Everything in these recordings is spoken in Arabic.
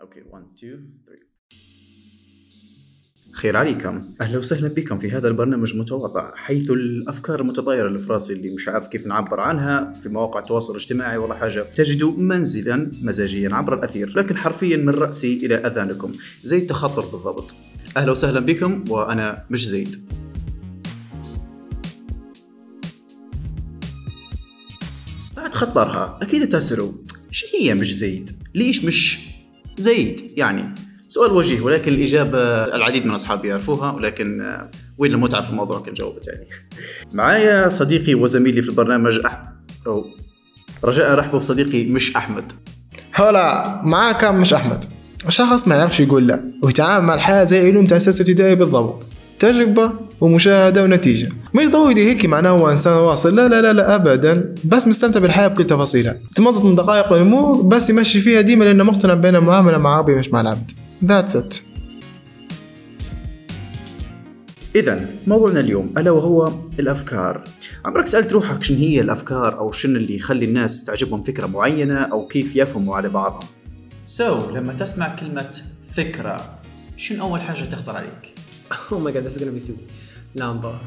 أوكي 1 2 3 خير عليكم. أهلا وسهلا بكم في هذا البرنامج متواضع حيث الأفكار المتطايره اللي في راسي اللي مش عارف كيف نعبر عنها في مواقع التواصل الاجتماعي ولا حاجة تجد منزلا مزاجيا عبر الأثير لكن حرفيا من رأسي إلى أذانكم. زي التخطر بالضبط. أهلا وسهلا بكم وأنا مش زيد. بعد خطرها أكيد تسالوا إيش هي مش زيد؟ ليش مش زيد يعني. سؤال وجيه ولكن الإجابة العديد من أصحابي يعرفوها ولكن آه، وين المتعة في الموضوع؟ كان جاوبت يعني معايا صديقي وزميلي في البرنامج أحمد أو رجاء رحبوا بصديقي مش أحمد. هلا معاك مش أحمد. شخص ما يعرفش يقول لا ويتعامل مع الحياة زي علوم تأسيس ابتدائي بالضبط. تجربة؟ ومشاهدة ونتيجة. ما يضوي هيك معناه هو إنسان واصل. لا لا لا لا أبدا. بس مستمتع بالحياة بكل تفاصيلها. تمضت من دقائق الأمور بس يمشي فيها ديما لأنه مقتنع بين المعاملة مع ربي مش مع العبد. That's it. إذا موضوعنا اليوم ألا وهو الأفكار. عمرك سألت روحك شن هي الأفكار أو شن اللي يخلي الناس تعجبهم فكرة معينة أو كيف يفهموا على بعضهم؟ سو so, لما تسمع كلمة فكرة شنو أول حاجة تخطر عليك؟ Oh my god, this is gonna be stupid. لامبا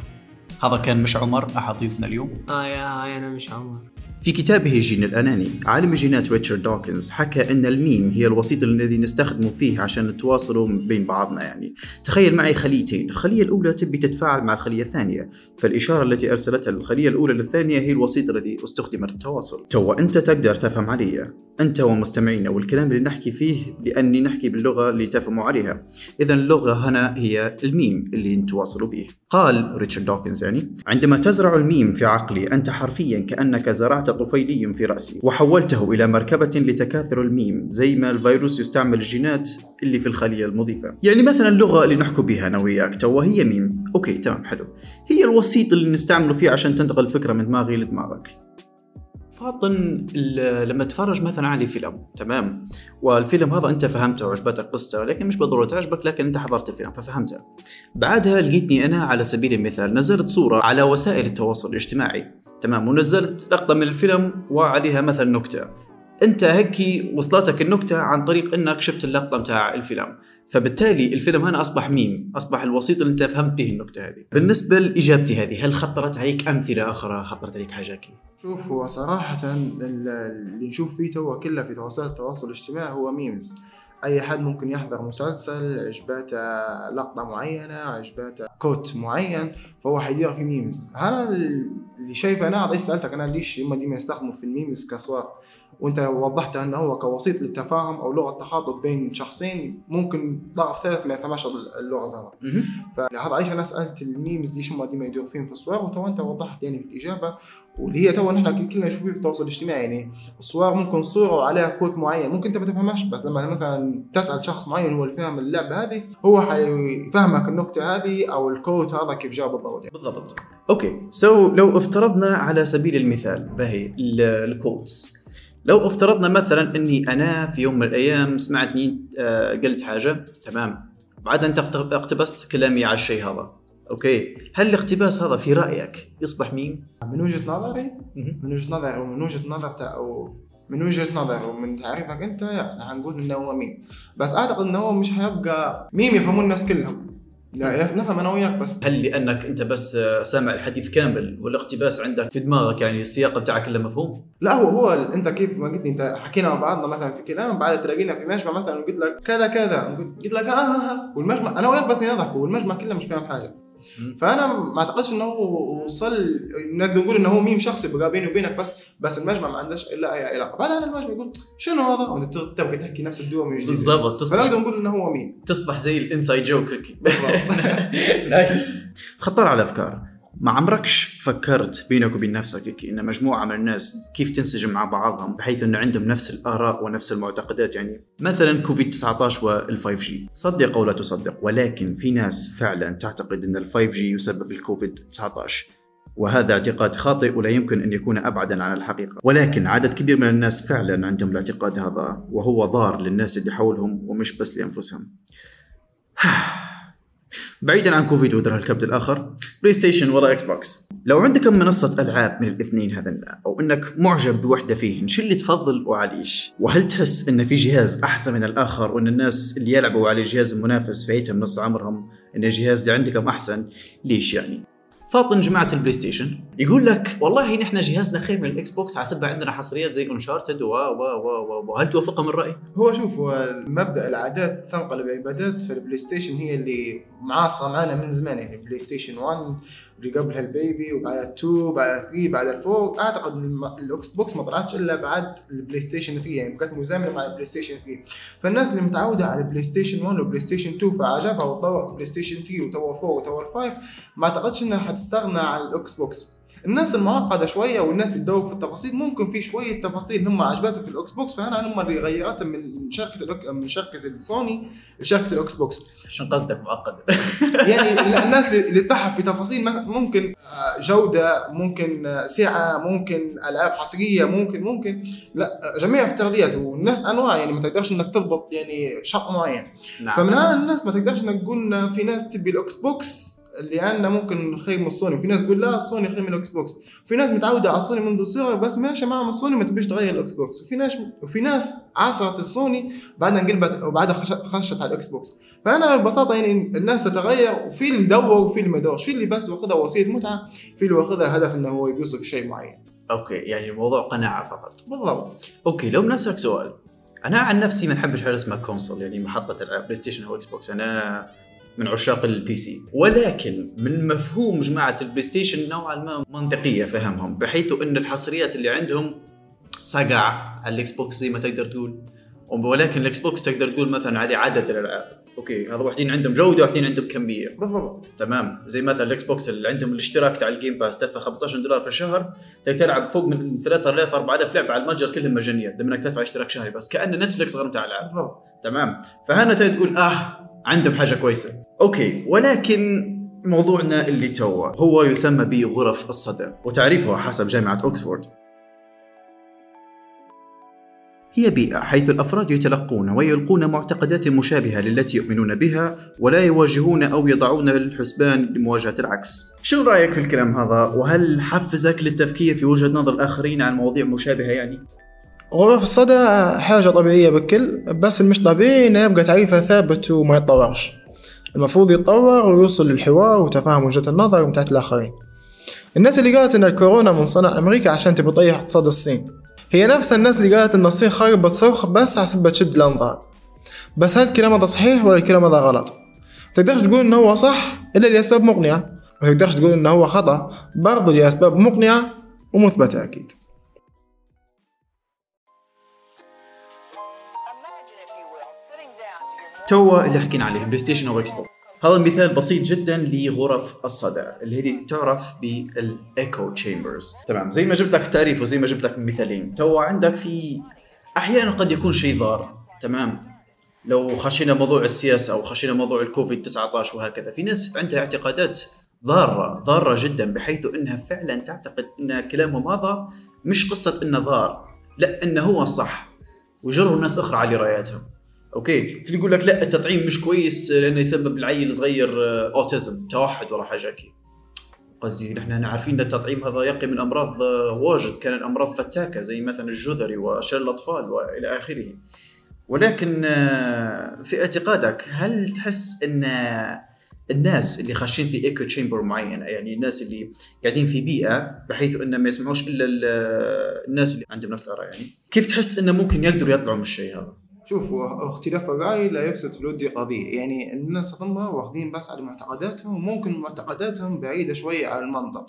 هذا كان مش عمر أحد ضيوفنا اليوم آه يا أنا مش عمر. في كتابه جين الأناني عالم الجينات ريتشارد دوكنز حكى أن الميم هي الوسيط الذي نستخدمه فيه عشان نتواصلوا بين بعضنا يعني. تخيل معي خليتين الخلية الأولى تبي تتفاعل مع الخلية الثانية فالإشارة التي أرسلتها الخلية الأولى للثانية هي الوسيط الذي استخدم للتواصل تو أنت تقدر تفهم علي. أنت ومستمعين والكلام اللي نحكي فيه لأني نحكي باللغة اللي تفهموا عليها. إذا اللغة هنا هي الميم اللي نتواصلوا به. قال ريتشارد دوكنز يعني عندما تزرع الميم في عقلي أنت حرفيا كأنك زرعت طفيلي في رأسي. وحولته إلى مركبة لتكاثر الميم زي ما الفيروس يستعمل الجينات اللي في الخلية المضيفة. يعني مثلا اللغة اللي نحكي بها أنا وياك توا هي ميم. okay تمام حلو. هي الوسيط اللي نستعمله فيه عشان تنتقل الفكرة من دماغي لدماغك. فاطن لما تفرج مثلا على فيلم تمام؟ والفيلم هذا أنت فهمته وعجبتك قصته لكن مش بالضرورة تعجبك لكن أنت حضرت الفيلم ففهمته. بعدها لقيتني أنا على سبيل المثال نزلت صورة على وسائل التواصل الاجتماعي تمام؟ ونزلت لقطة من الفيلم وعليها مثلا نكتة. أنت هيك وصلتك النكتة عن طريق إنك شفت اللقطة متاع الفيلم. فبالتالي الفيلم هنا أصبح ميم أصبح الوسيط اللي أنت فهمت به النكتة هذه. بالنسبة لإجابتي هذه هل خطرت عليك أمثلة أخرى؟ خطرت عليك حاجة كي شوف هو صراحة اللي نشوف فيه توا كله في وسائل التواصل الاجتماعي هو memes. أي حد ممكن يحضر مسلسل عجباته لقطة معينة عجباته quote معين فهو حيدير في memes. أنا اللي شايفه أنا هذا سالتك أنا ليش هم ديما يستخدموا في ال memes كصور وانت وضحت انه هو كوسيط للتفاهم أو لغة تخاطب بين شخصين ممكن طرف ثالث ما يفهمش اللغة زمان. فهذا عايش أنا سألت ال memes ليش هم ديما يدور فيهم في الصور وتو انت وضحت يعني الإجابة واللي هي تو نحن كلنا نشوف في التواصل الاجتماعي يعني الصور ممكن صورة وعليها كود معين ممكن انت ما تفهمهاش بس لما مثلا تسأل شخص معين هو اللي فهم اللعبة هذه هو حيفهمك النكتة هذه أو الكود هذا كيف جاء بالضبط يعني. بالضبط. okay. so so, لو افترضنا على سبيل المثال باهي ال codes. لو افترضنا مثلا إني أنا في يوم من الأيام سمعتني آه، قلت حاجة تمام. بعد انت اقتبست كلامي على الشيء هذا. okay. هل الاقتباس هذا في رأيك يصبح ميم؟ من وجهة نظري؟ من وجهة نظري أو من وجهة نظر أو من وجهة نظري ومن تعريفك أنت يعني هنقول إنه هو ميم. بس أعتقد إنه هو مش هيبقى ميم يفهمون الناس كلهم. لا نفهم أنا وياك بس. هل لأنك أنت بس سامع الحديث كامل والاقتباس عندك في دماغك؟ يعني السياق بتاعك كله مفهوم؟ لا هو هو أنت كيف ما قلت أنت حكينا مع بعضنا مثلا في كلام بعد تلاقينا في مجمع مثلا وقلت لك كذا كذا قلت لك آه آه آه. والمجمع أنا وياك بس نضحك والمجمع كله مش فاهم حاجة. فأنا ما أعتقدش إنه هو وصل نقدر نقول إنه هو ميم شخصي بقى بيني وبينك بس بس المجمع ما عندهاش إلا أي علاقة. بعدها المجمع يقول شنو هذا؟ وأنت تبقى تحكي نفس الدوة من جديد. بالضبط تصبح فنقدر نقول إنه هو ميم. تصبح زي ال inside joke nice خطر على الافكار ما عمركش فكرت بينك وبين نفسك إن مجموعة من الناس كيف تنسجم مع بعضهم بحيث إنه عندهم نفس الآراء ونفس المعتقدات؟ يعني مثلا كوفيد 19 وال 5G صدق أو لا تصدق ولكن في ناس فعلا تعتقد إن ال 5G يسبب الكوفيد 19 وهذا اعتقاد خاطئ ولا يمكن أن يكون أبعد عن الحقيقة، ولكن عدد كبير من الناس فعلا عندهم الاعتقاد هذا وهو ضار للناس اللي حولهم ومش بس لأنفسهم. بعيدا عن كوفيد ودرها الكبد الآخر PlayStation ولا Xbox لو عندك منصة ألعاب من الاثنين هذن أو إنك معجب بوحدة فيهن شو اللي تفضل وعليش وهل تحس إن في جهاز أحسن من الآخر وإن الناس اللي يلعبوا على الجهاز المنافس فايتهم نص عمرهم إن الجهاز اللي عندكم أحسن؟ ليش يعني؟ فاطن جماعة ال PlayStation يقول لك والله نحن جهازنا خير من ال Xbox على سبب عندنا حصريات زي Uncharted و و و و وهل توافقهم الرأي؟ هو شوف مبدأ العادات تنقلب عبادات فال PlayStation هي اللي معاصرة معنا من زمان يعني PlayStation 1 اللي قبلها البيبي وبعدها 2 بعدها 3 بعدها 4 أعتقد ال Xbox ما طلعتش إلا بعد ال PlayStation 3 يعني بقت مزامنه مع ال PlayStation 3 فالناس اللي متعودة على ال PlayStation 1 وال PlayStation 2 فعجبها وتطور ال PlayStation 3 وتوا 4 وتوا 5 ما أعتقدش إنها حتستغنى عن ال Xbox. الناس المعقدة شوية والناس اللي تدور في التفاصيل ممكن في شوية تفاصيل هم عجبتها في ال Xbox فانا هم اللي غيرتها من شركة الأك... من شركة السوني لشركة ال Xbox عشان قصدك معقد. يعني ال- الناس اللي تبحث في تفاصيل ممكن آه، جودة ممكن آه، سعة ممكن ألعاب حصرية ممكن ممكن. لا جميع افتراضيات والناس أنواع يعني ما تقدرش إنك تضبط يعني شق معين. نعم. فمن هنا الناس ما تقدرش إنك تقول في ناس تبي ال Xbox اللي عندنا ممكن خير من السوني. وفي ناس تقول لا السوني خير من ال Xbox وفي ناس متعودة على السوني منذ الصغر بس ماشيه معهم السوني ما تبيش تغير ال Xbox وفي ناس وفي ناس عاصرت السوني بعدها انقلبت وبعدها خش- خشت على ال Xbox فأنا ببساطة يعني الناس تتغير وفي اللي يدور وفي اللي ما يدورش في اللي بس واخذها وسيلة متعة في اللي واخذها هدف إنه هو يوصف شيء معين. okay يعني الموضوع قناعة فقط. بالضبط. okay لو بنسالك سؤال. أنا عن نفسي ما نحبش حاجة اسمها console يعني محطة العاب PlayStation أو Xbox أنا من عشاق ال PC ولكن من مفهوم جماعة ال PlayStation نوعا ما منطقية فهمهم بحيث إن الحصريات اللي عندهم صقع على ال Xbox زي ما تقدر تقول. ولكن ال Xbox تقدر تقول مثلا عليه عدد الألعاب. okay هذا واحدين عندهم جودة واحدين عندهم كمية. بالضبط. تمام. زي مثلا ال Xbox اللي عندهم الاشتراك تاع ال Game Pass تدفع 15 دولار في الشهر تلعب فوق من 3000 4000 لعبة على المتجر كلهم مجانية بدون إنك تدفع اشتراك شهري بس كان Netflix غير متاع العاب بالضبط. تمام. فهنا تقول آه عندهم حاجة كويسة. okay ولكن موضوعنا اللي توا هو يسمى بغرف الصدى وتعريفها حسب جامعة اوكسفورد هي بيئة حيث الأفراد يتلقون ويلقون معتقدات مشابهة للتي يؤمنون بها ولا يواجهون أو يضعون الحسبان لمواجهة العكس. شو رأيك في الكلام هذا؟ وهل حفزك للتفكير في وجهة نظر الآخرين عن مواضيع مشابهة يعني؟ غرف الصدى حاجة طبيعية بالكل بس المش طبيعي إنه يبقى تعريفها ثابت وما يتطورش. المفروض يتطور ويوصل للحوار وتفاهم وجهة النظر بتاعت الآخرين الناس اللي قالت إن الكورونا من صنع أمريكا عشان تبي تطيح اقتصاد الصين. هي نفس الناس اللي قالت إن الصين خربت صرخ بس عشان بتشد الأنظار. بس هل الكلام هذا صحيح ولا الكلام هذا غلط؟ تقدرش تقول إنه هو صح إلا لأسباب مقنعة. ما تقدرش تقول إنه هو خطأ برضه لأسباب مقنعة ومثبتة أكيد. توا اللي حكينا عليه PlayStation أو Xbox. هذا مثال بسيط جدا لغرف الصدى اللي هذه تعرف بال echo chambers تمام زي ما جبت لك التعريف وزي ما جبت لك مثالين توا عندك في أحيانا قد يكون شيء ضار. تمام لو خشينا موضوع السياسة أو خشينا موضوع الكوفيد 19 وهكذا. في ناس عندها اعتقادات ضارة ضارة جدا بحيث إنها فعلا تعتقد إن كلامهم هذا مش قصة إنه ضار لا إنه هو الصح ويجروا الناس أخرى على رأياتهم. أوكي. في يقول لك لا التطعيم مش كويس لأنه يسبب العيل صغير آه، أوتيزم توحد ولا حاجة قصدي نحن عارفين إن التطعيم هذا يقي من أمراض آه، واجد. كان امراض فتاكة زي مثلا الجذري وشلل الأطفال وإلى آخره. ولكن آه، في اعتقادك هل تحس إن الناس اللي خاشين في echo chamber معينة يعني الناس اللي قاعدين في بيئة بحيث إنه ما يسمعوش إلا ال- الناس اللي عندهم نفس الآراء يعني كيف تحس إنه ممكن يقدروا يطلعوا من الشيء هذا؟ شوف اختلاف الرأي لا يفسد في الود قضية. يعني الناس هم واخدين بس على معتقداتهم وممكن معتقداتهم بعيدة شوية عن المنطق.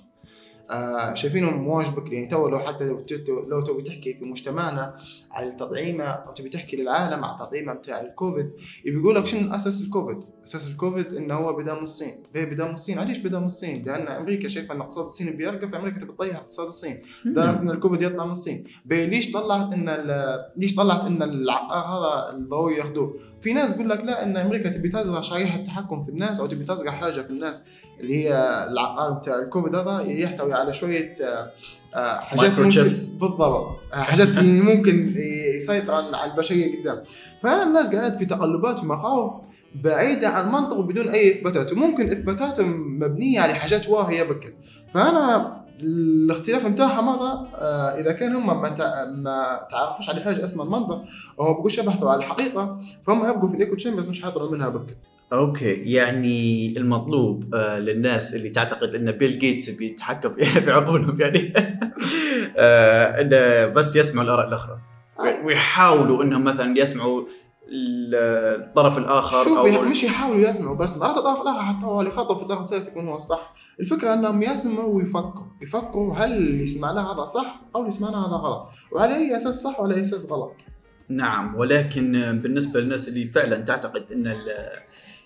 آه شايفينهم مواجبك يعني تو لو حتى لو لو تبي تحكي في مجتمعنا على التطعيمة أو تبي تحكي للعالم على التطعيمة بتاع الكوفيد يقول لك شنو أساس الكوفيد؟ أساس الكوفيد إنه هو بدا من الصين، ليه بدا من الصين؟ علاش بدا من الصين؟ لأن أمريكا شايفة إن اقتصاد الصين بيرقى فأمريكا تبي تطيح اقتصاد الصين، إن الكوفيد يطلع من الصين، ليش طلعت ال- ليش طلعت إن هذا الضروري ياخذوه في ناس تقول لك لا إن أمريكا تبي تزرع شريحة تحكم في الناس أو تبي تزرع حاجة في الناس اللي هي العقار بتاع الكوفيد هذا يحتوي على شوية آه، آه، حاجات ممكن. بالضبط. آه، حاجات ممكن يسيطر على البشرية قدام. فالناس قاعدة في تقلبات في مخاوف بعيدة عن المنطق وبدون أي إثباتات. وممكن إثباتات مبنية على حاجات واهية بكل فأنا الاختلاف متاعها ماذا آه إذا كان هم ما, تع... ما تعرفوش على حاجة اسمها المنطق أو يبوش يبحثوا على الحقيقة فهم يبقوا في ال echo chambers مش حيطلعوا منها بكل okay يعني المطلوب آه للناس اللي تعتقد إن بيل جيتس بيتحكم في عقولهم يعني. آه إنه بس يسمعوا الآراء الأخرى. ويحاولوا إنهم مثلا يسمعوا الطرف الآخر شوف أو يعني مش يحاولوا يسمعوا بس مرات الطرف الآخر حتى هو اللي خطوا في الطرف الثالث يكون هو الصح. الفكرة إنهم يسمعوا ويفكروا. يفكروا هل اللي سمعناه هذا صح أو اللي سمعناه هذا غلط. وعلى اي أساس صح وعلى اي أساس غلط؟ نعم ولكن بالنسبة للناس اللي فعلا تعتقد إن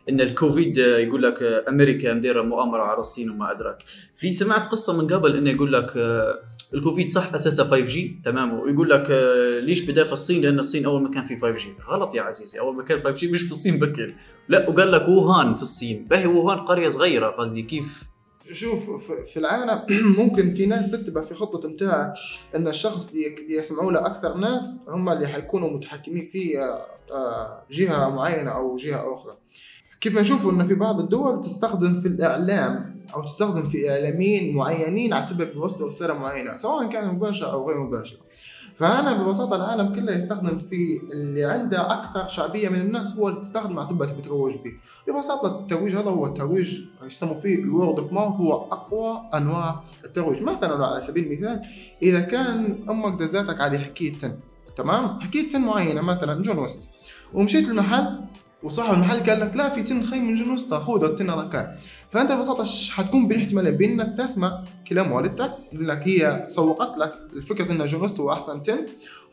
إن الكوفيد يقول لك أمريكا مديرة مؤامرة على الصين وما أدراك. في سمعت قصة من قبل إنه يقول لك الكوفيد صح اساسها 5G تمام؟ ويقول لك ليش بدأ في الصين؟ لأن الصين أول مكان فيه 5G غلط يا عزيزي أول مكان 5G مش في الصين بكر لا وقال لك ووهان في الصين. باهي ووهان قرية صغيرة قصدي كيف؟ شوف في- في العالم ممكن في ناس تتبع في خطة متاع إن الشخص اللي يسمعوا له أكثر ناس هم اللي حيكونوا متحكمين في آه، آه، جهة معينة أو جهة أخرى. كيف ما نشوفوا ان في بعض الدول تستخدم في الإعلام أو تستخدم في إعلاميين معينين على سبب يوصلوا رسالة معينة سواء كان مباشر أو غير مباشر فانا ببساطة العالم كله يستخدم في اللي عنده أكثر شعبية من الناس هو اللي تستخدم على سبب بتروج به. ببساطة الترويج هذا هو الترويج يسموا فيه ال word of mouth هو أقوى أنواع الترويج. مثلا على سبيل المثال إذا كان أمك دزاتك على حكايه تمام؟ حكايه معينة مثلا جون ويست ومشيت المحل وصاحب المحل قال لك لا في تن خير من جون ويست خذ التن هذا كان فأنت ببساطة حتكون بين احتمالين بين انك تسمع كلام والدتك لك هي سوقت لك الفكرة ان جون ويست هو أحسن تن.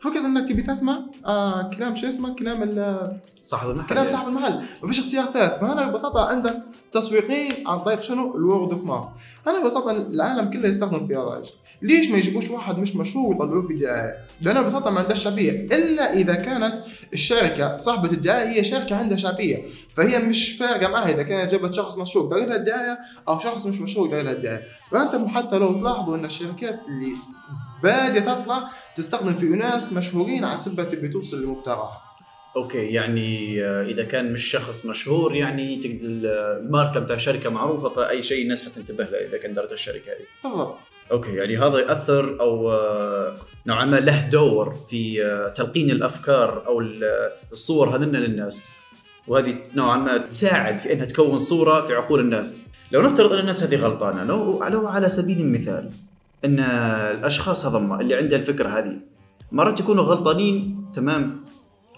وفكره إنك تبي تسمع آه كلام شو اسمه؟ كلام ال- صاحب المحل. كلام صاحب المحل. ما فيش اختيار ثالث فانا ببساطة عندك تسويقين عن طريق شنو؟ ال word of mouth أنا ببساطة العالم كله يستخدم في هذا الشيء. ليش ما يجيبوش واحد مش مشهور ويطلعوه في دعايه لأنه ببساطة ما عندهاش شعبيه إلا إذا كانت الشركة صاحبة الدعاية هي شركة عندها شعبيه فهي مش فارقة معها إذا كانت جابت شخص مشهور داير لها الدعاية أو شخص مش مشهور داير لها الدعاية. فأنت حتى لو تلاحظوا إن الشركات اللي بادية تطلع تستخدم في ناس مشهورين على سبة تبي توصل لمبتغاها okay يعني آه، إذا كان مش شخص مشهور يعني الماركة بتاع شركة معروفة فأي شيء الناس حتنتبه له إذا كان دارت الشركة هذه. بالضبط. okay يعني هذا ياثر أو آه، نوعا ما له دور في آه، تلقين الأفكار أو ال- الصور هذن للناس. وهذه نوعا ما تساعد في إنها تكون صورة في عقول الناس. لو نفترض أن الناس هذه غلطانة لو على سبيل المثال إن الأشخاص هذم اللي عندها الفكرة هذه مرات يكونوا غلطانين تمام؟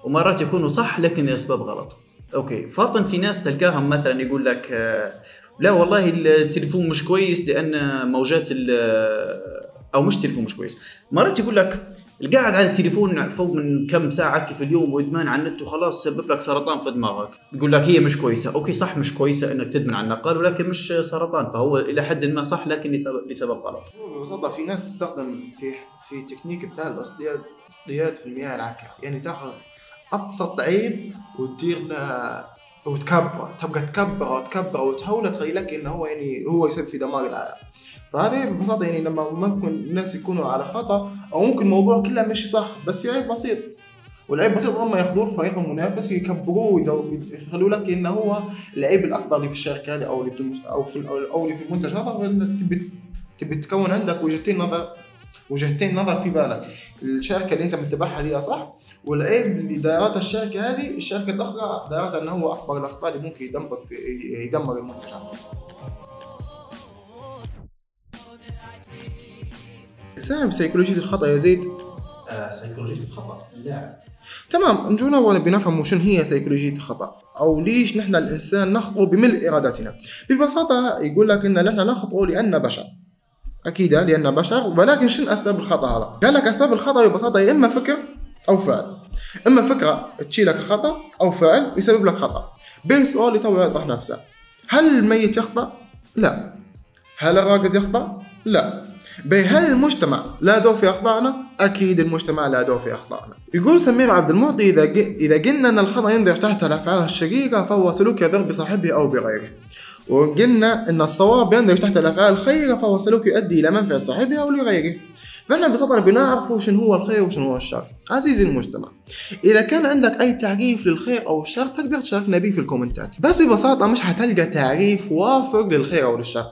ومرات يكونوا صح لكن لأسباب غلط. okay. فاطن في ناس تلقاهم مثلا يقول لك آه، لا والله التليفون مش كويس لأن موجات ال- أو مش تليفون مش كويس. مرات يقول لك القاعد على التليفون فوق من كم ساعة في اليوم وادمان على النت وخلاص سبب لك سرطان في دماغك. يقول لك هي مش كويسة. okay صح مش كويسة إنك تدمن على النقال ولكن مش سرطان. فهو إلى حد ما صح لكن لسبب, غلط. ببساطة في ناس تستخدم في في تكنيك بتاع الاصطياد اصطياد في المياه العكرة يعني تاخذ أبسط عيب وتدير له وتكبره تبقى تكبره وتكبره وتحوله تخيلك إنه هو يعني هو يسبب في دمار العالم. فهذه ببساطة يعني لما ممكن الناس يكونوا على خطأ أو ممكن الموضوع كله ماشي صح بس في عيب بسيط. والعيب بسيط هم ياخذوه الفريق المنافس يكبروه ويدو- يخلوا لك إنه هو العيب الأكبر اللي في الشركة هذه أو اللي في أو في أو اللي في المنتج هذا تبي تبي تكون عندك وجهتين نظر. وجهتين نظر في بالك. الشركة اللي انت متبعها ليها صح؟ والعيب اللي دارتها الشركة هذه الشركة الأخرى دارتها انه هو أكبر الأخطاء اللي ممكن يدمر في يدمر المنتج هذا تساهم بسيكولوجية الخطأ يا زيد؟ سيكولوجيه الخطأ لا. تمام نجونا ونبي نفهم شنو هي سيكولوجية الخطأ أو ليش نحن الإنسان نخطئ بملء إرادتنا. ببساطة يقول لك إن نحن نخطئ لأن بشر. أكيد لأن بشر ولكن شنو أسباب الخطأ هذا؟ قال لك أسباب الخطأ ببساطة يا إما فكر أو فعل إما فكرة تشيلك الخطأ أو فعل يسبب لك خطأ به سؤال تو يوضح نفسه هل الميت يخطأ؟ لا هل الراقد يخطأ؟ لا هل المجتمع لا دور في أخطائنا؟ أكيد المجتمع لا دور في أخطائنا. يقول سمير عبد المعطي إذا. اذا قلنا إن الخطأ يندرج تحت الأفعال الشقيقة فهو سلوك يضر بصاحبه أو بغيره. وقلنا إن الصواب يندرج تحت الأفعال الخيره فهو سلوك يؤدي إلى منفعة صاحبه أو لغيره. فإحنا ببساطه بنعرف شنو هو الخير وشنو هو الشر. عزيزي المجتمع إذا كان عندك أي تعريف للخير أو الشر تقدر تشاركنا به في الكومنتات. بس ببساطة مش حتلقى تعريف وافق للخير أو للشر.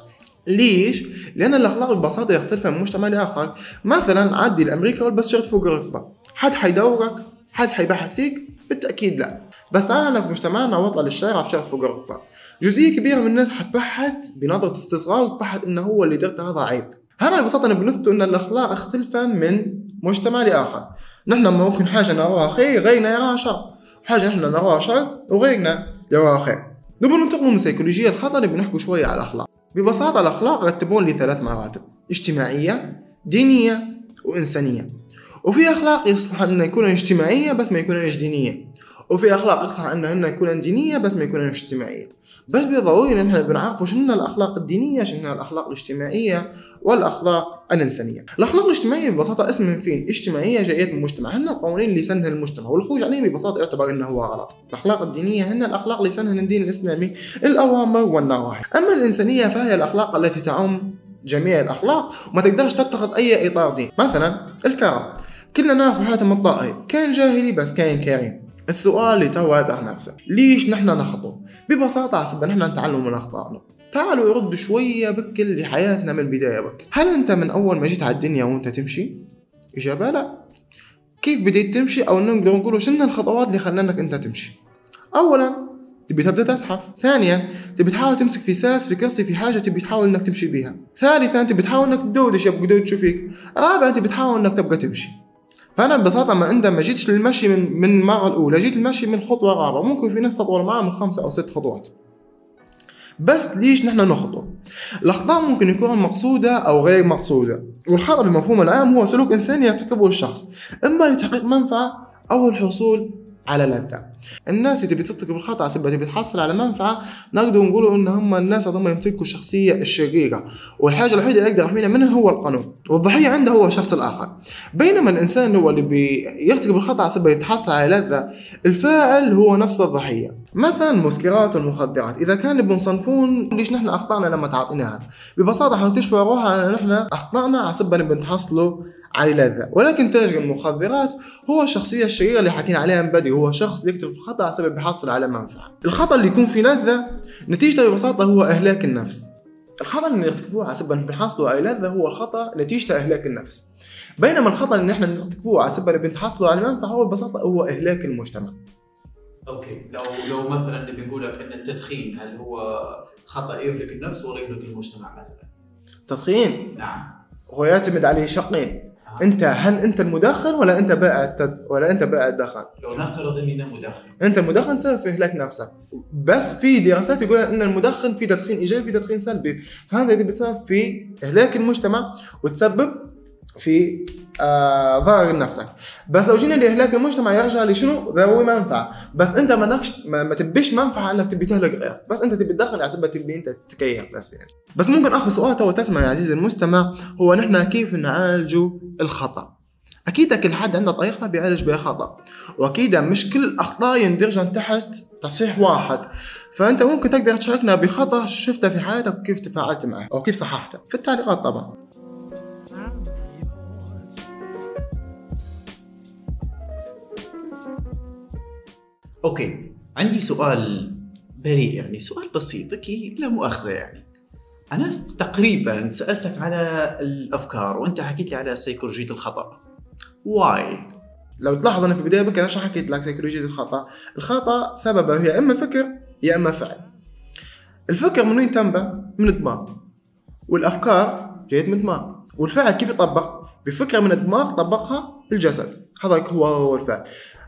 ليش؟ لأن الأخلاق ببساطة يختلف من مجتمع لآخر. مثلا عدي لأمريكا والبس شرط فوق الركبة. حد حيدورك؟ حد حيبحث فيك؟ بالتأكيد لا. بس أنا في مجتمعنا وطلع للشارع بشرط فوق الركبة. جزئية كبيرة من الناس حتبحث بنظرة استصغار وتبحث إنه هو اللي درته هذا عيب هنا ببساطة نثبت إن الأخلاق اختلفت من مجتمع لآخر. نحن ممكن حاجة نراها خير غيرنا يراها شر. حاجة نحن نراها شر وغيرنا يراها خير. نبغى ننتقل من السيكولوجية الخطأ نبي نحكي شوية على الأخلاق. ببساطة الأخلاق رتبون لي ثلاث مراتب اجتماعية دينية وإنسانية. وفي أخلاق يصلح أنها يكون اجتماعية بس ما يكونش دينية. وفي أخلاق يصلح أنها يكون دينية بس ما يكونش اجتماعية. بس بضروري ان إحنا بنعرفوا شنو الأخلاق الدينية شنو الأخلاق الاجتماعية والأخلاق الإنسانية. الأخلاق الاجتماعية ببساطة اسم من فين اجتماعية جاية من المجتمع. هن القوانين اللي سنها المجتمع والخروج عليهم ببساطة يعتبر إنه هو غلط. الأخلاق الدينية هن الأخلاق اللي سنها الدين الإسلامي الأوامر والنواهي. أما الإنسانية فهي الأخلاق التي تعم جميع الأخلاق وما تقدرش تتخذ أي إطار دين. مثلا الكرم. كلنا نعرف حاتم الطائي كان جاهلي بس كان كريم. السؤال اللي تو يطرح نفسه. ليش نحن نخطو ببساطة حسب نحن نتعلم من أخطائنا. تعالوا يرد شوية بكل لحياتنا من البداية بك. هل أنت من أول ما جيت على الدنيا وأنت تمشي؟ إجابة لا. كيف بديت تمشي؟ أو نقدر نقول شنو الخطوات اللي خلانك أنت تمشي؟ أولا تبي تبدأ تزحف. ثانيا تبي تحاول تمسك في ساس في كرسي في حاجة تبي تحاول إنك تمشي بيها. ثالثا تبي تحاول إنك تدودش يبقى فيك رابعا تبي تحاول إنك تبقى تمشي. فأنا ببساطة ما عندما ما جيتش للمشي من من المرة الأولى جيت المشي من الخطوه الرابعه ممكن في ناس تطول معاه من خمسة أو ست خطوات. بس ليش نحن نخطو؟ الأخطاء ممكن يكون مقصودة أو غير مقصودة. والخطأ بالمفهوم العام هو سلوك انساني يرتكبه الشخص. إما لتحقيق منفعة أو الحصول على لذة الناس اللي تبي ترتكب الخطأ سبب تبي تحصل على منفعة نقدر نقول إن هم الناس هذول يمتلكوا الشخصية الشريرة والحاجة الوحيدة اللي يقدر يحمينا منها هو القانون. والضحية عنده هو الشخص الآخر. بينما الإنسان هو اللي بيرتكب الخطأ سبب يتحصل على لذة. الفاعل هو نفس الضحية. مثلا المسكرات والمخدرات إذا كان بنصنفون ليش نحن أخطأنا لما تعاطيناها ببساطة حنكتشف روحها أن نحن أخطأنا على سبب بنتحصلوا على لذة ولكن تاجر المخدرات هو الشخصية الشريرة اللي حكينا عليها من بدري. هو شخص يكتب الخطأ على سبب يحصل على منفعة. الخطأ اللي يكون فيه لذة نتيجته ببساطة هو إهلاك النفس. الخطأ اللي يرتكبوه على سبب بنحصلوا على لذة هو الخطأ نتيجته إهلاك النفس. بينما الخطأ اللي نحن نرتكبوه على سبب بنتحصلوا على منفعة هو ببساطة هو إهلاك المجتمع. أوكي. لو لو مثلا نبي نقول لك إن التدخين هل هو خطأ يهلك النفس ولا يهلك المجتمع مثلا؟ تدخين؟ نعم. هو يعتمد عليه شقين. انت هل انت المدخن ولا انت بائع التد... ولا انت بائع الدخان لو نفترض إني أنا مدخن. انت المدخن سبب في اهلاك نفسك. بس في دراسات يقول إن المدخن في تدخين إيجابي في تدخين سلبي. فهذا بسبب في إهلاك المجتمع وتسبب في آه ضرر نفسك. بس لو جينا لأهلاك المجتمع يرجع لشنو ذوي منفعة. بس أنت ما نكش ما, ما تبيش منفعة إنك تبي تهلك غيرك. بس أنت تبي تدخل على سبب تبي أنت تكيف بس يعني. بس ممكن آخر سؤال تو تسمع يا عزيزي المستمع هو نحن كيف نعالجوا الخطأ؟ أكيد كل حد عنده طريقة بيعالج بها خطأ. وأكيد مش كل الاخطاء يندرجن تحت تصحيح واحد. فأنت ممكن تقدر تشاركنا بخطأ شفته في حياتك وكيف تفاعلت معه أو كيف صححته. في التعليقات طبعا. okay. عندي سؤال بريء يعني سؤال بسيط okay لا مؤاخذة يعني. أنا تقريبا سألتك على الأفكار وأنت حكيت لي على سيكولوجية الخطأ. واي لو تلاحظ أنا في البداية بك أنا حكيت لك؟ سيكولوجية الخطأ. الخطأ سببه يا إما فكر يا إما فعل. الفكر من وين تنبع من الدماغ. والأفكار جايت من الدماغ. والفعل كيف يطبق؟ بفكرة من الدماغ طبقها الجسد. هذا هو الفعل.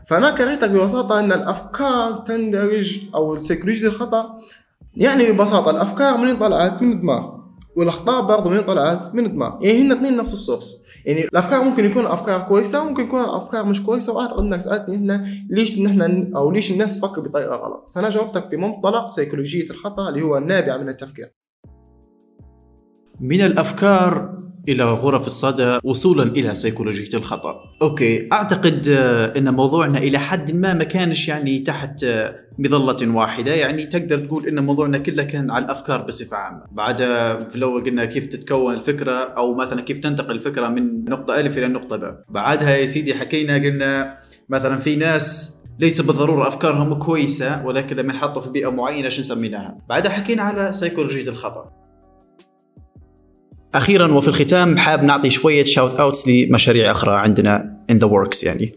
فأنا كرهتك ببساطة أن الأفكار تندرج أو سيكولوجيه الخطأ. يعني ببساطة الأفكار منين طلعت من الدماغ والأخطاء برضه منين طلعت من الدماغ. يعني هن اثنين نفس السورس. يعني الأفكار ممكن يكون أفكار كويسة وممكن يكون أفكار مش كويسة وأعتقد إنك سألتني هنا ليش نحن أو ليش الناس تفكر بطريقة غلط. فأنا جاوبتك بمنطلق سيكولوجية الخطأ اللي هو النابع من التفكير. من الأفكار إلى غرف الصدى وصولا إلى سيكولوجية الخطأ. أوكي أعتقد آه، إن موضوعنا إلى حد ما ما كانش يعني تحت آه، مظلة واحدة يعني تقدر تقول إن موضوعنا كله كان على الأفكار بصفة عامة. بعد آه، في الأول قلنا كيف تتكون الفكرة أو مثلا كيف تنتقل الفكرة من نقطة الف إلى نقطة باء. بعدها يا سيدي حكينا قلنا مثلا في ناس ليس بالضرورة أفكارهم كويسة ولكن لما ينحطوا في بيئة معينة شو نسميناها بعدها حكينا على سيكولوجية الخطأ أخيرا وفي الختام حاب نعطي شوية shout outs لمشاريع أخرى عندنا in the works يعني.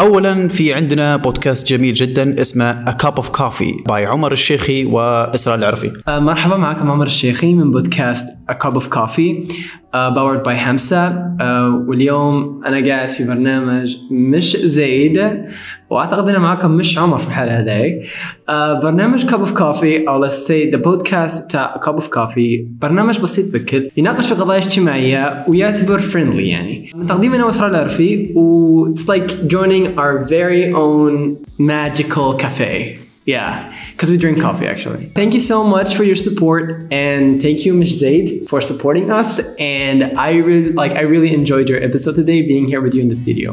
اولا في عندنا بودكاست جميل جدا اسمه A Cup of Coffee by عمر الشيخي وإسراء العرفي. آه، مرحبا معكم عمر الشيخي من بودكاست A Cup of Coffee powered by همسة آه، واليوم أنا قاعد في برنامج مش زيد وأعتقد أنا معكم مش عمر في الحالة هذي آه، برنامج of Coffee أو let's say the podcast بتاع A Cup of Coffee برنامج بسيط بكل يناقش قضايا اجتماعية ويعتبر friendly يعني من تقديم أنا وإسراء العرفي و it's like joining our very own magical cafe Yeah, because we drink coffee actually. Thank you so much for your support and thank you Mish Zaid for supporting us and I really like I really enjoyed your episode today being here with you in the studio.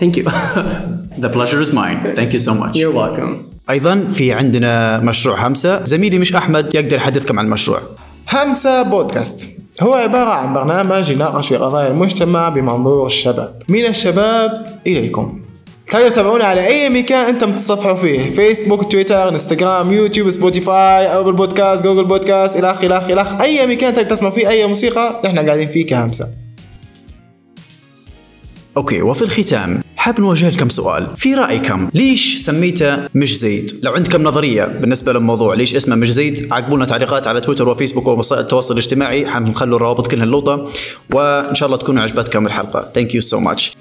Thank you. The pleasure is mine. Thank you so much. You're welcome. أيضا في عندنا مشروع همسة. زميلي مش أحمد يقدر يحدثكم عن المشروع. همسة بودكاست. هو عبارة عن برنامج يناقش في قضايا المجتمع بمنظور الشباب. من الشباب إليكم. تقدروا تتابعونا على أي مكان أنتم تتصفحوا فيه. فيسبوك تويتر انستغرام يوتيوب سبوتيفاي أبل بودكاست جوجل بودكاست آخره إلى آخره. أي مكان تقدر تسمع فيه أي موسيقى نحن قاعدين فيه كهمسة. okay وفي الختام حاب نوجه لكم سؤال. في رأيكم ليش سميته مش زيد؟ لو عندكم نظرية بالنسبة للموضوع ليش اسمه مش زيد عقبوا لنا تعليقات على تويتر وفيسبوك ووسائل التواصل الاجتماعي. حنخلوا الروابط كلها اللوطه وإن شاء الله تكون عجبتكم الحلقة. ثانك يو سو ماتش